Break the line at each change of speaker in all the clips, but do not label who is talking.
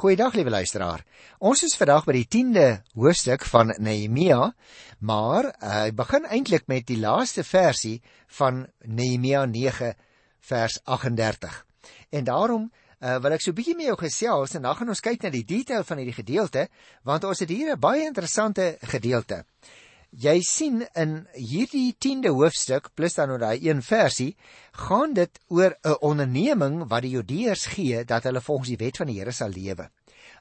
Goeiedag liewe luisteraar. Ons is vandag by die 10de hoofstuk van Nehemia, maar hy uh, begin eintlik met die laaste versie van Nehemia 9 vers 38. En daarom uh, wil ek so 'n bietjie met jou gesels en dan gaan ons kyk na die detail van hierdie gedeelte, want ons het hier 'n baie interessante gedeelte. Jy sien in hierdie 10de hoofstuk plus dan nou daai een versie, gaan dit oor 'n onderneming wat die Judeërs gee dat hulle volgens die wet van die Here sal lewe.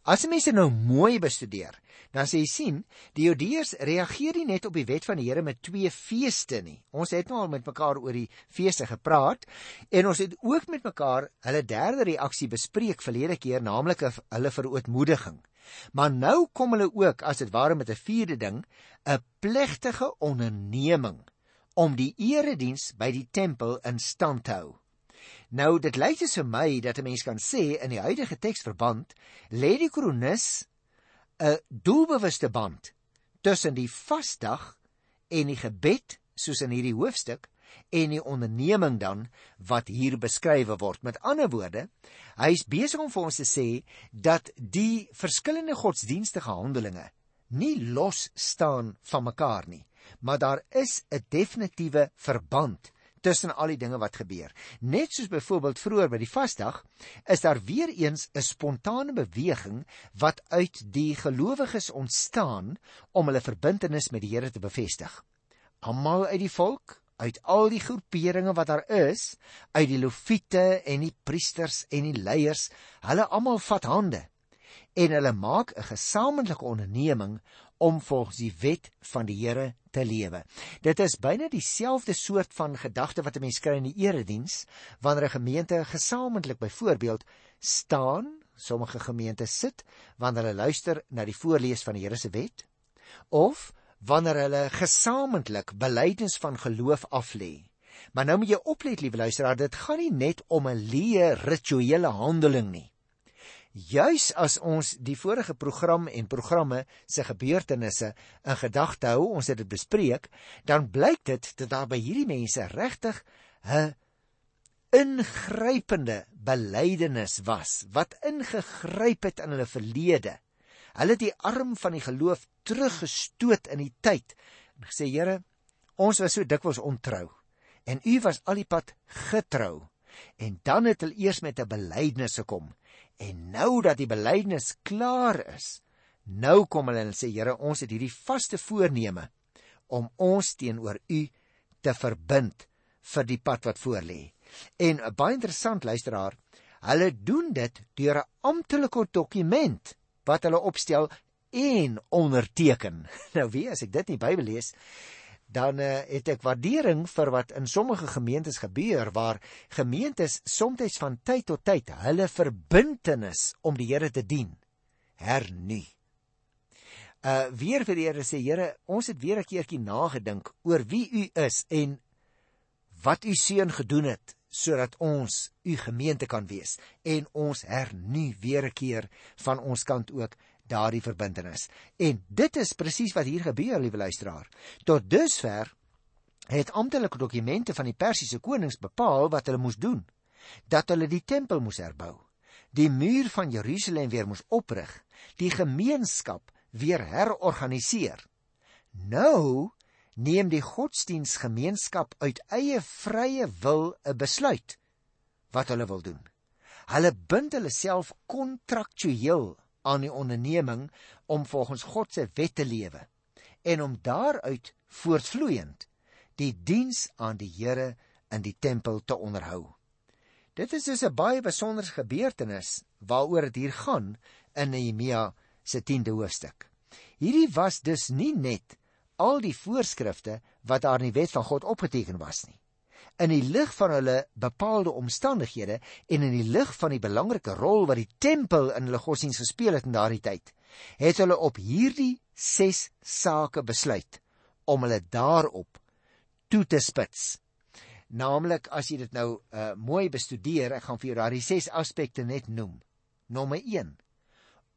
As jy mense nou mooi bestudeer, dan sê jy sien, die Judeërs reageer nie net op die wet van die Here met twee feeste nie. Ons het nou al met mekaar oor die feeste gepraat en ons het ook met mekaar hulle derde reaksie bespreek verlede keer, naamlik hulle verootmoediging. Maar nou kom hulle ook as dit ware met 'n vierde ding, 'n plegtige onderneming om die erediens by die tempel in stand te hou. Nou dit lyk dus vir my dat 'n mens kan sê in die huidige teksverband lê die kronikus 'n doelbewuste band tussen die vasdag en die gebed soos in hierdie hoofstuk en die onderneming dan wat hier beskryf word. Met ander woorde, hy is besig om vir ons te sê dat die verskillende godsdienstige handelinge nie los staan van mekaar nie, maar daar is 'n definitiewe verband tussen al die dinge wat gebeur. Net soos byvoorbeeld vroeër by die vasdag, is daar weer eens 'n spontane beweging wat uit die gelowiges ontstaan om hulle verbintenis met die Here te bevestig. Almal uit die volk, uit al die groeperinge wat daar is, uit die lofiete en die priesters en die leiers, hulle almal vat hande en hulle maak 'n gesamentlike onderneming om volgens die wet van die Here te lewe. Dit is byna dieselfde soort van gedagte wat 'n mens kry in die erediens wanneer 'n gemeente gesamentlik byvoorbeeld staan, sommige gemeentes sit wanneer hulle luister na die voorlees van die Here se wet of wanneer hulle gesamentlik belydenis van geloof aflê. Maar nou moet jy oplet, liewe luisteraar, dit gaan nie net om 'n leë rituele handeling nie. Juis as ons die vorige program en programme se gebeurtenisse in gedagte hou, ons het dit bespreek, dan blyk dit dat daar by hierdie mense regtig 'n ingrypende belydenis was wat ingegryp het in hulle verlede Hulle het die arm van die geloof teruggestoot in die tyd en gesê Here, ons was so dikwels ontrou en U was al die pad getrou. En dan het hulle eers met 'n belydenis gekom. En nou dat die belydenis klaar is, nou kom hulle en sê Here, ons het hierdie vaste voorneme om ons teenoor U te verbind vir die pad wat voorlê. En baie interessant luisteraar, hulle doen dit deur 'n amptelike dokument wat hulle opstel en onderteken. Nou wie as ek dit in die Bybel lees, dan uh, het ek waardering vir wat in sommige gemeentes gebeur waar gemeentes soms van tyd tot tyd hulle verbintenis om die Here te dien hernu. Uh weer vir die Here sê Here, ons het weer 'n keertjie nagedink oor wie U is en wat U seun gedoen het sodat ons u gemeente kan wees en ons hernu weer 'n keer van ons kant ook daardie verbintenis. En dit is presies wat hier gebeur, liewe luisteraar. Tot dusver het amptelike dokumente van die Persiese konings bepaal wat hulle moes doen. Dat hulle die tempel moes herbou, die muur van Jerusalem weer moes oprig, die gemeenskap weer herorganiseer. Nou neem die godsdiensgemeenskap uit eie vrye wil 'n besluit wat hulle wil doen. Hulle bind hulle self kontraktueel aan die onderneming om volgens God se wet te lewe en om daaruit voortvloeiend die diens aan die Here in die tempel te onderhou. Dit is dus 'n baie besondere gebeurtenis waaroor dit hier gaan in Nehemia se 10de hoofstuk. Hierdie was dus nie net al die voorskrifte wat daar in die wet van God opgeteken was nie. In die lig van hulle bepaalde omstandighede en in die lig van die belangrike rol wat die tempel in hulle godsdienst gespeel het in daardie tyd, het hulle op hierdie 6 sake besluit om hulle daarop toe te spits. Naamlik as jy dit nou uh, mooi bestudeer, ek gaan vir jou daardie 6 aspekte net noem. Nommer 1: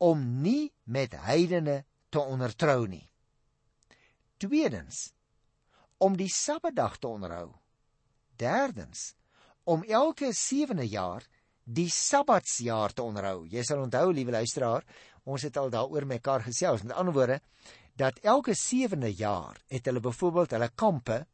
om nie met heidene te ondertrou nie. Tweedens om die Sabbatdag te onderhou. Derdens om elke 7de jaar die Sabbatsjaar te onderhou. Jy sal onthou, liewe luisteraar, ons het al daaroor mekaar gesels. Met ander woorde, dat elke sewende jaar het hulle byvoorbeeld hulle kampe,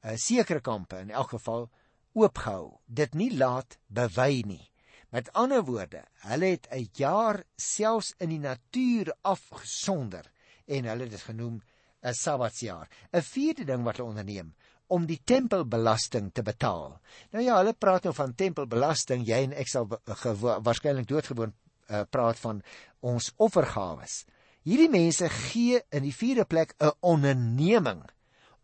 'n uh, sekere kampe in elk geval oopgehou. Dit nie laat bewy nie. Met ander woorde, hulle het 'n jaar selfs in die natuur afgesonder en hulle het dit genoem 'n Sabbatsjaar. 'n Vierde ding wat hulle onderneem om die tempelbelasting te betaal. Nou ja, hulle praat nou van tempelbelasting, jy en ek sal waarskynlik doodgewoon uh, praat van ons offergawes. Hierdie mense gee in die vierde plek 'n onderneming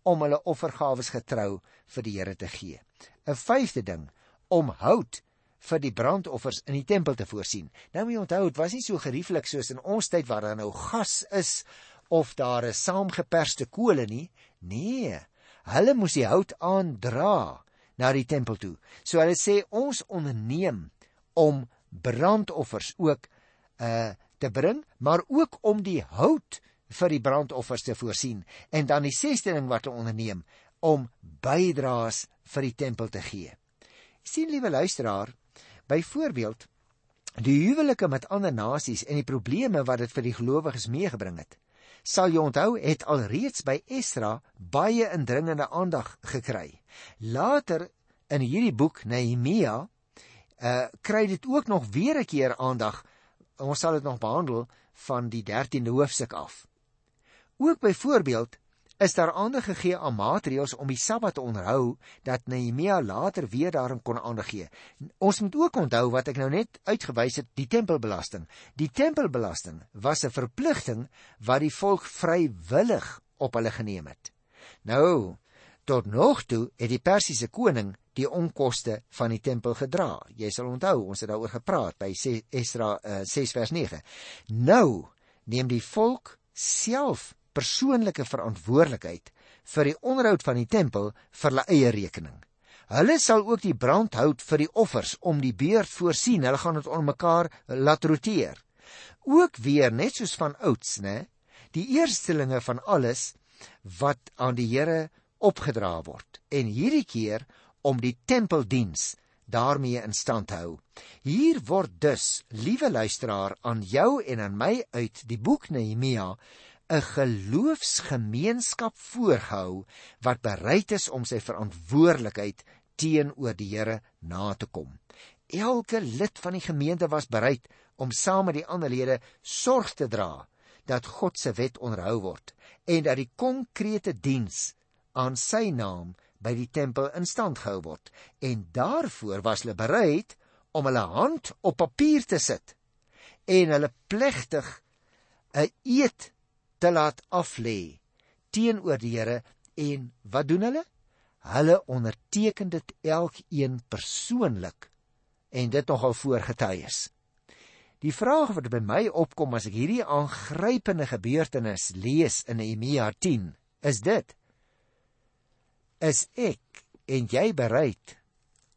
om hulle offergawes getrou vir die Here te gee. 'n Vyfde ding, om hout vir die brandoffers in die tempel te voorsien. Nou moet jy onthou, dit was nie so gerieflik soos in ons tyd waar daar nou gas is of daar 'n saamgeperste kole nie. Nee, hulle moes die hout aandra na die tempel toe. So hulle sê ons onderneem om brandoffers ook uh te bring, maar ook om die hout vir die brandoffers te voorsien en dan die sesde ding wat hulle onderneem om bydraes vir die tempel te gee. Sien liewe luisteraar, byvoorbeeld die huwelike met ander nasies en die probleme wat dit vir die gelowiges meegebring het. Sal jy onthou het alreeds by Esra baie indringende aandag gekry. Later in hierdie boek Nehemia uh kry dit ook nog weer 'n keer aandag. Ons sal dit nog behandel van die 13de hoofstuk af. Ook byvoorbeeld is daar aandag gegee aan maatreëls om die Sabbat te onderhou dat Nehemia later weer daarin kon aandag gee. Ons moet ook onthou wat ek nou net uitgewys het, die tempelbelasting. Die tempelbelasting was 'n verpligting wat die volk vrywillig op hulle geneem het. Nou, tot nog toe het die Persiese koning die onkoste van die tempel gedra. Jy sal onthou, ons het daaroor gepraat by Esra uh, eh, 6 vers 9. Nou neem die volk self persoonlike verantwoordelikheid vir die onderhoud van die tempel vir hulle eie rekening. Hulle sal ook die brandhout vir die offers om die beurt voorsien. Hulle gaan dit onder mekaar laat roteer. Ook weer net soos van ouds, né? Die eerstelinge van alles wat aan die Here opgedra word. En hierdie keer om die tempeldiens daarmee in stand hou. Hier word dus, liewe luisteraar, aan jou en aan my uit die boek Nehemia 'n geloofsgemeenskap voorgehou wat bereid is om sy verantwoordelikheid teenoor die Here na te kom. Elke lid van die gemeente was bereid om saam met die ander lede sorg te dra dat God se wet onderhou word en dat die konkrete diens aan sy naam by die tempel in stand gehou word en daarvoor was hulle bereid om hulle hand op papier te sit en hulle plegtig 'n eed te laat aflê teenoor die Here en wat doen hulle hulle onderteken dit elkeen persoonlik en dit nogal voorgetuies Die vraag wat by my opkom as ek hierdie aangrypende gebeurtenis lees in Nehemia 10 is dit is ek en jy bereid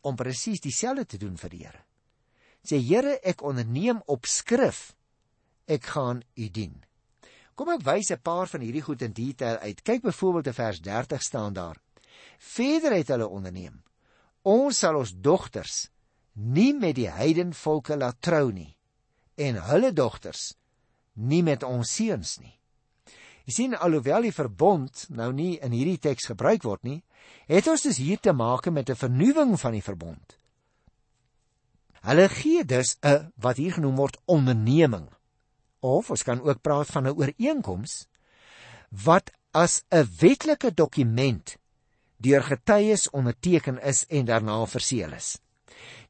om presies dieselfde te doen vir die Here. Sê Here, ek onderneem op skrif. Ek gaan U dien. Kom ek wys 'n paar van hierdie goed in detail uit. Kyk byvoorbeeld in vers 30 staan daar. Verder het hulle onderneem. Ons sal ons dogters nie met die heidenvolke laat trou nie en hulle dogters nie met ons seuns nie. Jy sien alhoewel die verbond nou nie in hierdie teks gebruik word nie, het ons dus hier te maak met 'n vernuwing van die verbond. Hulle gee dus 'n wat hier genoem word onderneming. Of ons kan ook praat van 'n ooreenkoms wat as 'n wetlike dokument deur getuies onderteken is en daarna verseël is.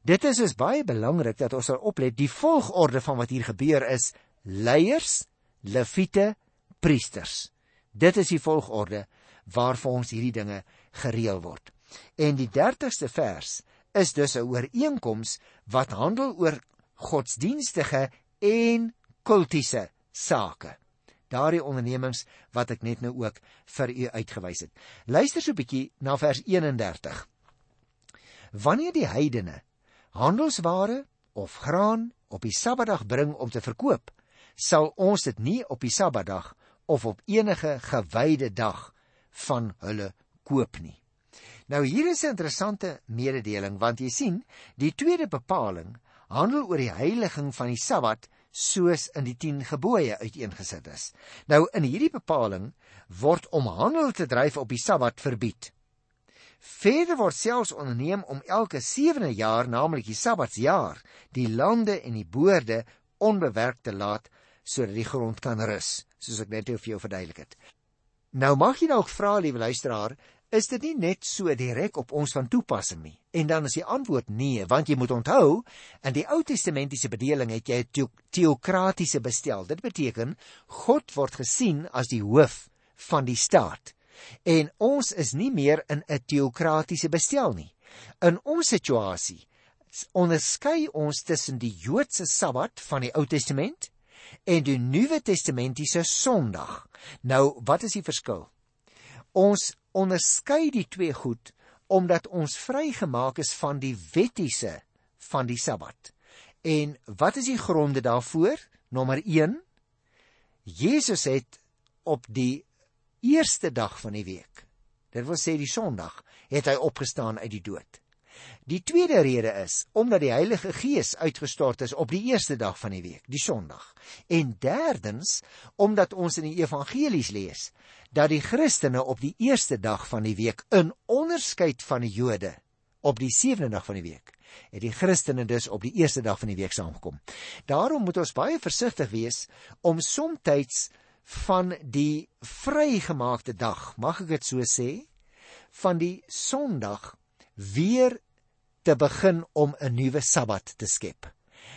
Dit is dus baie belangrik dat ons sal oplet die volgorde van wat hier gebeur is leiers, leviete, priesters. Dit is die volgorde waarvoor ons hierdie dinge gereël word. En die 30ste vers is dus 'n ooreenkoms wat handel oor godsdienstige en kultiese sake. Daardie ondernemings wat ek net nou ook vir u uitgewys het. Luister so 'n bietjie na vers 31. Wanneer die heidene handelsware of graan op die Sabbatdag bring om te verkoop, sal ons dit nie op die Sabbatdag of op enige gewyde dag van hulle koop nie. Nou hier is 'n interessante mededeling want jy sien, die tweede bepaling handel oor die heiliging van die Sabbat soos in die 10 gebooie uiteengesit is. Nou in hierdie bepaling word om handel te dryf op die Sabbat verbied. Verder word selfs onderneem om elke 7de jaar, naamlik die Sabbatsjaar, die lande en die boorde onbewerk te laat sodat die grond kan rus, soos ek net vir jou verduidelik het. Nou mag jy dalk vra, liewe luisteraar, is dit nie net so direk op ons van toepassing nie? En dan is die antwoord nee, want jy moet onthou, in die Ou Testamentiese bedeling het jy 'n teokratiese bestel. Dit beteken God word gesien as die hoof van die staat. En ons is nie meer in 'n teokratiese bestel nie. In ons situasie onderskei ons tussen die Joodse Sabbat van die Ou Testament en die Nuwe Testamentiese Sondag. Nou, wat is die verskil? Ons onderskei die twee goed omdat ons vrygemaak is van die wettiese van die Sabbat. En wat is die gronde daarvoor? Nommer 1. Jesus het op die eerste dag van die week, dit wil sê die Sondag, het hy opgestaan uit die dood. Die tweede rede is omdat die Heilige Gees uitgestort is op die eerste dag van die week, die Sondag. En derdens omdat ons in die evangelies lees dat die Christene op die eerste dag van die week in onderskeid van die Jode op die sewende dag van die week het die Christene dus op die eerste dag van die week saamgekom. Daarom moet ons baie versigtig wees om soms van die vrygemaakte dag, mag ek dit so sê, van die Sondag weer te begin om 'n nuwe Sabbat te skep.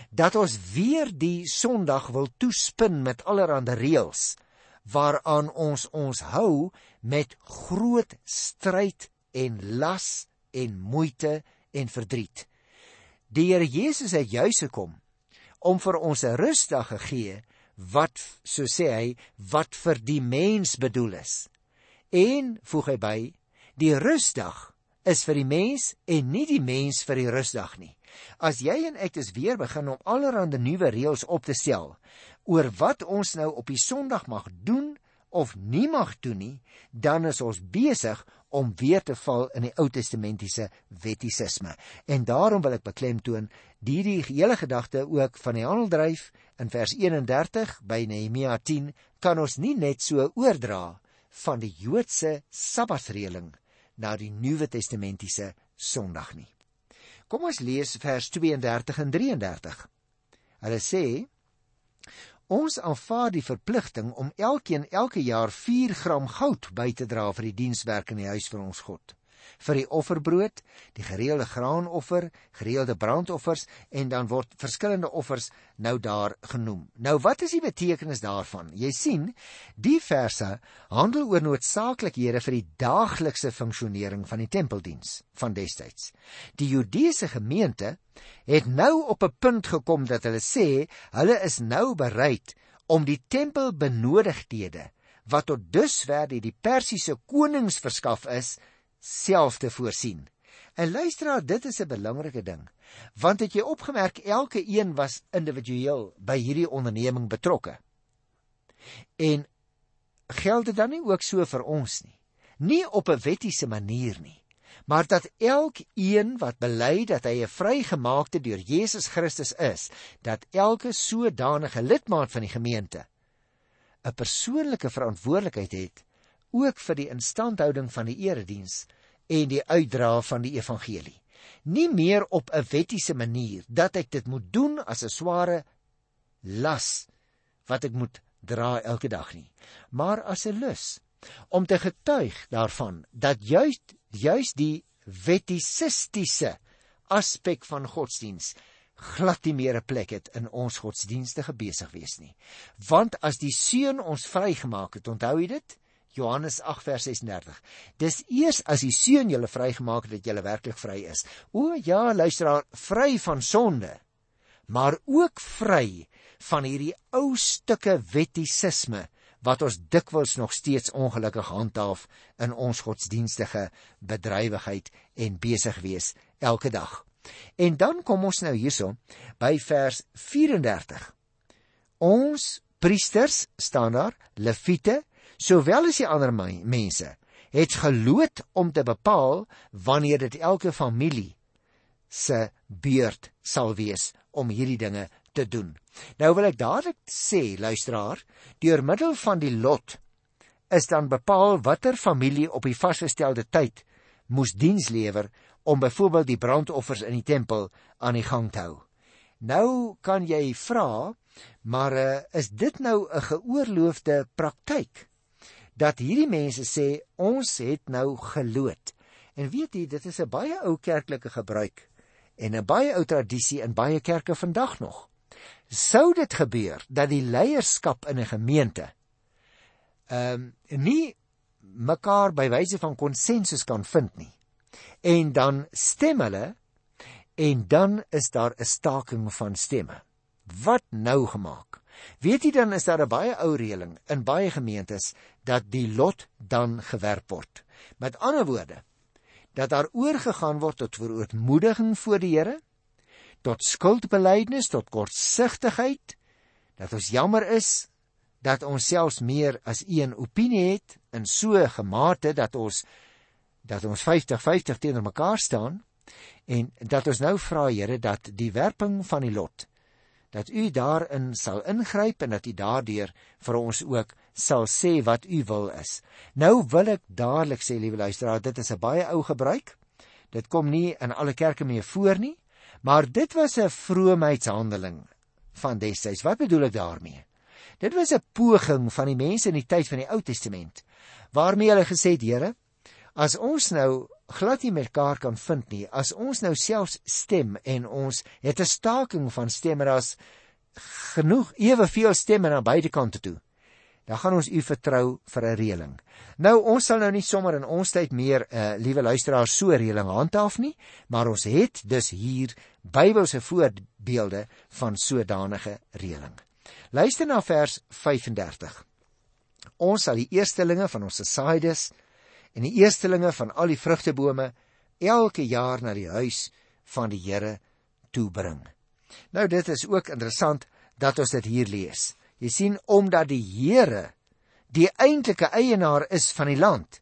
Dat ons weer die Sondag wil toespin met allerlei reëls waaraan ons ons hou met groot stryd en las en moeite en verdriet. Die Here Jesus het juis gekom om vir ons 'n rusdag te gee wat so sê hy wat vir die mens bedoel is. En voeg hy by, die rusdag is vir die mens en nie die mens vir die rusdag nie. As jy en ek dus weer begin om allerlei nuwe reëls op te stel oor wat ons nou op die Sondag mag doen of nie mag doen nie, dan is ons besig om weer te val in die Ou Testamentiese wettisisme. En daarom wil ek beklemtoon die die hele gedagte ook van die handeldryf in vers 31 by Nehemia 10 kan ons nie net so oordra van die Joodse Sabbatreëling na die Nuwe Testamentiese Sondag nie. Kom ons lees vers 32 en 33. Hulle sê Ons aanvaar die verpligting om elkeen elke jaar 4 gram goud by te dra vir die dienswerk in die huis van ons God vir die offerbrood, die gereelde graanoffer, gereelde brandoffers en dan word verskillende offers nou daar genoem. Nou wat is die betekenis daarvan? Jy sien, die verse handel oor noodsaaklikhede vir die daaglikse funksionering van die tempeldiens van destyds. Die Judeese gemeente het nou op 'n punt gekom dat hulle sê hulle is nou bereid om die tempelbenodigdhede wat tot dusver deur die Persiese konings verskaf is, self te voorsien. En luisteraar, dit is 'n belangrike ding, want het jy opgemerk elke een was individueel by hierdie onderneming betrokke. En geld dit dan nie ook so vir ons nie? Nie op 'n wettiese manier nie, maar dat elkeen wat bely dat hy 'n vrygemaakte deur Jesus Christus is, dat elke sodanige lidmaat van die gemeente 'n persoonlike verantwoordelikheid het ook vir die instandhouding van die erediens en die uitdra van die evangelie. Nie meer op 'n wettiese manier dat ek dit moet doen as 'n sware las wat ek moet dra elke dag nie, maar as 'n lus om te getuig daarvan dat juis juis die wettisistiese aspek van godsdiens glad nie meer 'n plek het in ons godsdienstige besig wees nie. Want as die seun ons vrygemaak het, onthou jy dit? Johannes 8 vers 36. Dis eers as die seun julle vrygemaak het dat julle werklik vry is. O ja, luisteraar, vry van sonde, maar ook vry van hierdie ou stukke wettisisme wat ons dikwels nog steeds ongelukkig handhaaf in ons godsdienstige bedrywigheid en besig wees elke dag. En dan kom ons nou hierso by vers 34. Ons priesters staan daar, leviete, sowel as die ander mense het geloot om te bepaal wanneer dit elke familie se beurt sal wees om hierdie dinge te doen. Nou wil ek dadelik sê, luisteraar, deur middel van die lot is dan bepaal watter familie op die vasgestelde tyd moes diens lewer om byvoorbeeld die brandoffers in die tempel aan die gang te hou. Nou kan jy vra, maar uh, is dit nou 'n geoorloofde praktyk? Dat hierdie mense sê ons het nou geloot. En weet jy, dit is 'n baie ou kerklike gebruik en 'n baie ou tradisie in baie kerke vandag nog. Sou dit gebeur dat die leierskap in 'n gemeente ehm um, nie mekaar by wyse van konsensus kan vind nie. En dan stem hulle en dan is daar 'n staking van stemme. Wat nou gemaak? Weet jy dan is daar 'n baie ou reëling in baie gemeentes dat die lot dan gewerp word. Met ander woorde, dat daar oorgegaan word tot verootmoediging voor die Here, tot skuldbeleidnis, tot kortsigtigheid, dat ons jammer is dat ons selfs meer as een opinie het in so gemate dat ons dat ons 50-50 teenoor mekaar staan en dat ons nou vra Here dat die werping van die lot dat u daarin sal ingryp en dat u daardeur vir ons ook sal sê wat u wil is. Nou wil ek dadelik sê liewe luisteraar, dit is 'n baie ou gebruik. Dit kom nie in alle kerke meer voor nie, maar dit was 'n vroomheidshandeling van destyds. Wat bedoel ek daarmee? Dit was 'n poging van die mense in die tyd van die Ou Testament waarmee hulle gesê het, Here, as ons nou glad nie mekaar kan vind nie, as ons nou selfs stem en ons het 'n staking van stemme, daar's genoeg eweveel stemme aan beide kante toe. Dan gaan ons u vertrou vir 'n reëling. Nou ons sal nou nie sommer in ons tyd meer 'n uh, eh, liewe luisteraar so reëling handhaaf nie, maar ons het dus hier Bybelse voorbeelde van sodanige reëling. Luister na vers 35. Ons sal die eerstelinge van ons saaides en die eerstelinge van al die vrugtebome elke jaar na die huis van die Here toebring. Nou dit is ook interessant dat ons dit hier lees. Jy sien omdat die Here die eintlike eienaar is van die land,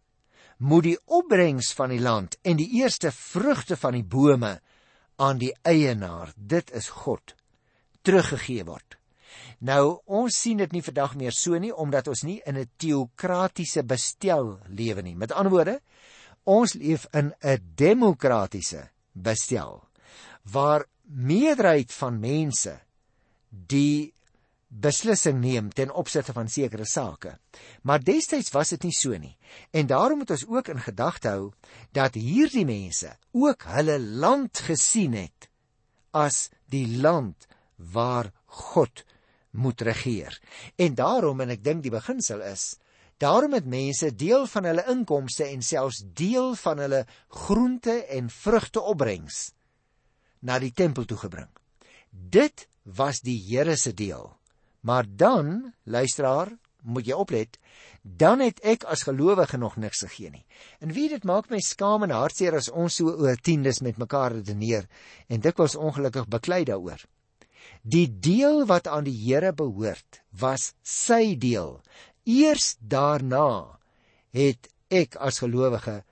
moet die opbrengs van die land en die eerste vrugte van die bome aan die eienaar, dit is God, teruggegee word. Nou ons sien dit nie vandag meer so nie omdat ons nie in 'n teokratiese bestel lewe nie. Met ander woorde, ons leef in 'n demokratiese bestel waar meerderheid van mense die beslissing neem ten opsigte van sekere sake. Maar destyds was dit nie so nie. En daarom moet ons ook in gedagte hou dat hierdie mense ook hulle land gesien het as die land waar God moet regeer. En daarom en ek dink die beginsel is daarom het mense deel van hulle inkomste en selfs deel van hulle groente en vrugte opbrengs na die tempel toe gebring. Dit was die Here se deel. Maar dan, luisteraar, moet jy oplet, dan het ek as gelowige nog niks gegee nie. En wie dit maak my skaam en hartseer as ons so oor tiendes met mekaar redeneer en dikwels ongelukkig beklei daaroor. Die deel wat aan die Here behoort, was sy deel. Eers daarna het ek as gelowige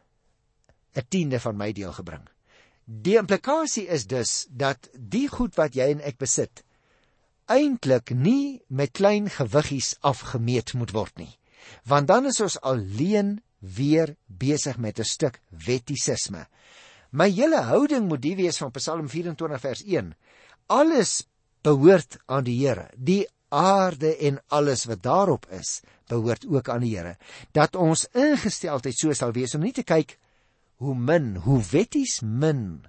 'n tiende van my deel gebring. Die implikasie is dus dat die goed wat jy en ek besit eintlik nie met klein gewiggies afgemeet moet word nie. Want dan is ons alleen weer besig met 'n stuk wettisisme. My hele houding moet die wees van Psalm 24 vers 1. Alles behoort aan die Here. Die aarde en alles wat daarop is, behoort ook aan die Here. Dat ons ingesteldheid so sal wees om nie te kyk hoe min, hoe wetties min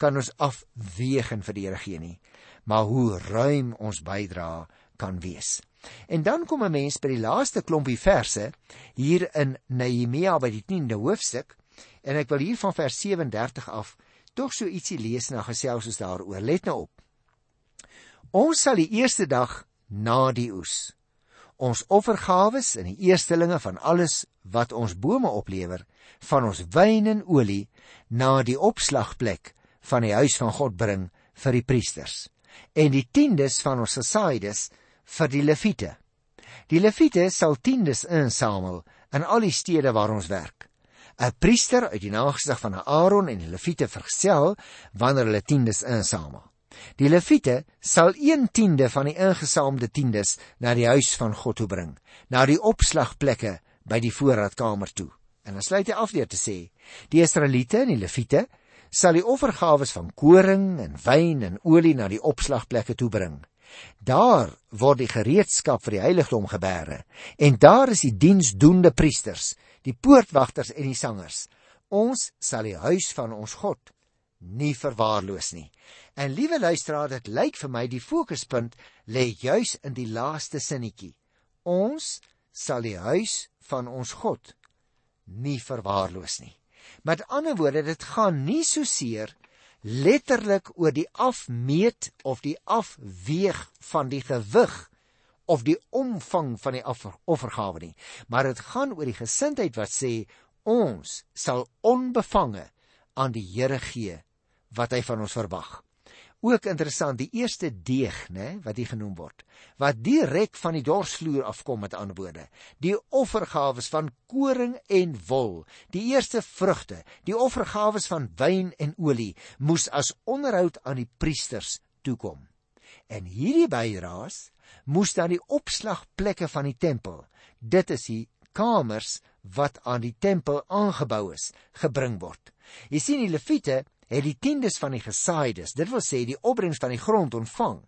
kan ons afwegen vir die Here gee nie, maar hoe ruim ons bydra kan wees. En dan kom 'n mens by die laaste klompie verse hier in Nehemia by die 10de hoofstuk en ek wil hier van vers 37 af tog so ietsie lees na gesels ons daaroor. Let nou op. Ons sal die eerste dag na die oes ons offergawes en die eerstelinge van alles wat ons bome oplewer van ons wyn en olie na die opslagplek van die huis van God bring vir die priesters en die tiendes van ons saaides vir die leviete. Die leviete sal tiendes insamel in al die stede waar ons werk. 'n priester uit die nageslag van Aaron en die Lewiete vergesel wanneer hulle tiendes insamel. Die Lewiete sal 1/10 van die ingesaamde tiendes na die huis van God toe bring, na die opslagplekke by die voorraadkamer toe. En dan sluit hy af deur te sê: Die Israeliete en die Lewiete sal die offergawes van koring en wyn en olie na die opslagplekke toe bring. Daar word die gereedskap vir die heiligdom gebeere en daar is die diensdoende priesters, die poortwagters en die sangers. Ons sal die huis van ons God nie verwaarloos nie. En liewe luisteraar, dit lyk vir my die fokuspunt lê juis in die laaste sinnetjie. Ons sal die huis van ons God nie verwaarloos nie. Met ander woorde, dit gaan nie so seer letterlik oor die afmeet of die afweeg van die gewig of die omvang van die offergawe nie maar dit gaan oor die gesindheid wat sê ons sal onbevange aan die Here gee wat hy van ons verwag Ook interessant, die eerste deeg, né, wat hier genoem word, wat direk van die dorsvloer afkom met aanbode. Die offergawes van koring en wol, die eerste vrugte, die offergawes van wyn en olie moes as onderhoud aan die priesters toekom. En hierdie bydraes moes dan die opslagplekke van die tempel, dit is die kamers wat aan die tempel aangebou is, gebring word. Jy sien die leviete het die tiendes van die gesaaides, dit wil sê die opbrengs van die grond ontvang.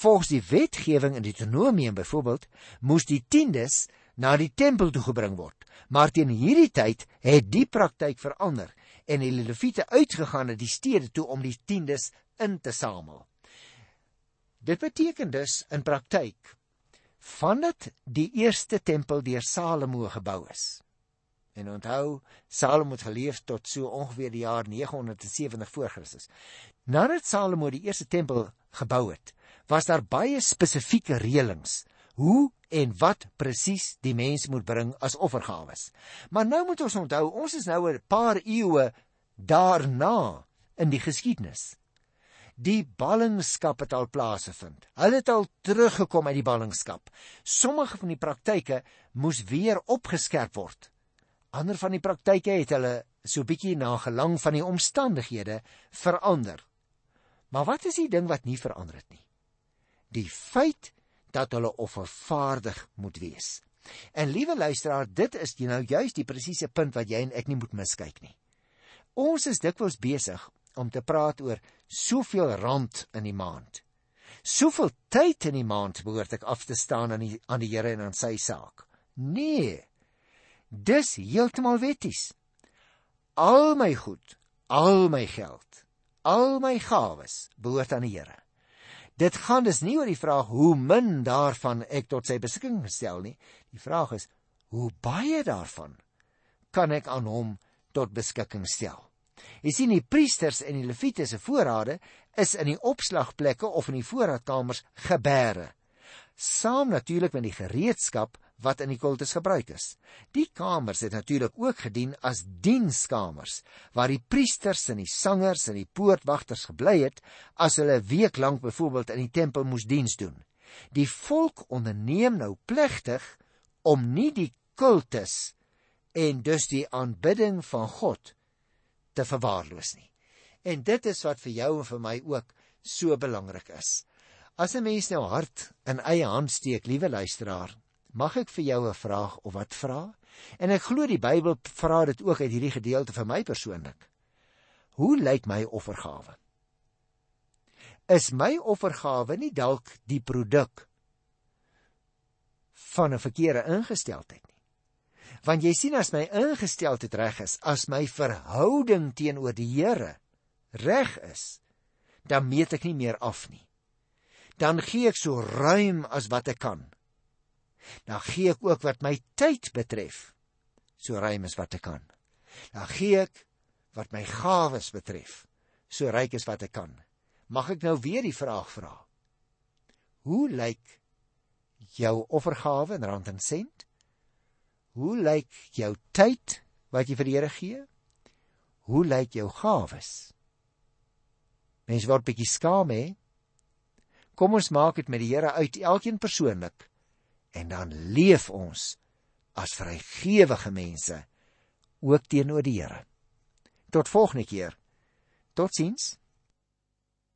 Volgens die wetgewing in Deuteronomium byvoorbeeld, moes die tiendes na die tempel toe gebring word. Maar teen hierdie tyd het die praktyk verander en die Lewiete uitgegaan na die stede toe om die tiendes in te samel. Dit beteken dus in praktyk vandat die eerste tempel deur Salomo gebou is En onthou, Salomo het geleef tot so ongeveer die jaar 970 voor Christus. Nadat Salomo die eerste tempel gebou het, was daar baie spesifieke reëlings hoe en wat presies die mens moet bring as offergawes. Maar nou moet ons onthou, ons is nou 'n paar eeue daarna in die geskiedenis. Die ballingskap het al plaasgevind. Hulle het al teruggekom uit die ballingskap. Sommige van die praktyke moes weer opgeskerp word. Ander van die praktyke het hulle so bietjie na gelang van die omstandighede verander. Maar wat is die ding wat nie verander het nie? Die feit dat hulle offervaardig moet wees. En liewe luisteraar, dit is nou juist die presiese punt wat jy en ek nie moet miskyk nie. Ons is dikwels besig om te praat oor soveel rand in die maand. Soveel tyd in die maand behoort ek af te staan aan die aan die Here en aan sy saak. Nee. Dis heeltemal wetties. Al my goed, al my geld, al my gawes behoort aan die Here. Dit gaan dus nie oor die vraag hoe min daarvan ek tot sy beskikking stel nie. Die vraag is hoe baie daarvan kan ek aan hom tot beskikking stel. Jy sien die priesters en die leviete se voorrade is in die opslagplekke of in die voorraadkamers gebeere. Saam natuurlik met die gereedskap wat in die kultus gebruik is. Die kamers het natuurlik ook gedien as dienskamers waar die priesters en die sangers en die poortwagters gebly het as hulle 'n week lank byvoorbeeld in die tempel moes diens doen. Die volk onderneem nou plegtig om nie die kultus en dus die aanbidding van God te verwaarloos nie. En dit is wat vir jou en vir my ook so belangrik is. As 'n mens nou hart in eie hand steek, liewe luisteraar, Mag ek vir jou 'n vraag of wat vra? En ek glo die Bybel vra dit ook uit hierdie gedeelte vir my persoonlik. Hoe lyk my offergawe? Is my offergawe nie dalk die produk van 'n verkeerde ingesteldheid nie? Want jy sien as my ingesteldheid reg is, as my verhouding teenoor die Here reg is, dan meet ek nie meer af nie. Dan gee ek so ruim as wat ek kan dan gee ek ook wat my tyd betref so ruim as wat ek kan. Dan gee ek wat my gawes betref so ryk as wat ek kan. Mag ek nou weer die vraag vra? Hoe lyk jou offergawe in rand en sent? Hoe lyk jou tyd wat jy vir die Here gee? Hoe lyk jou gawes? Mens word bietjie skaam hè. Kom ons maak dit met die Here uit, elkeen persoonlik en dan leef ons as vrygewige mense ook teenoor die Here. Tot volgende keer. Totsiens.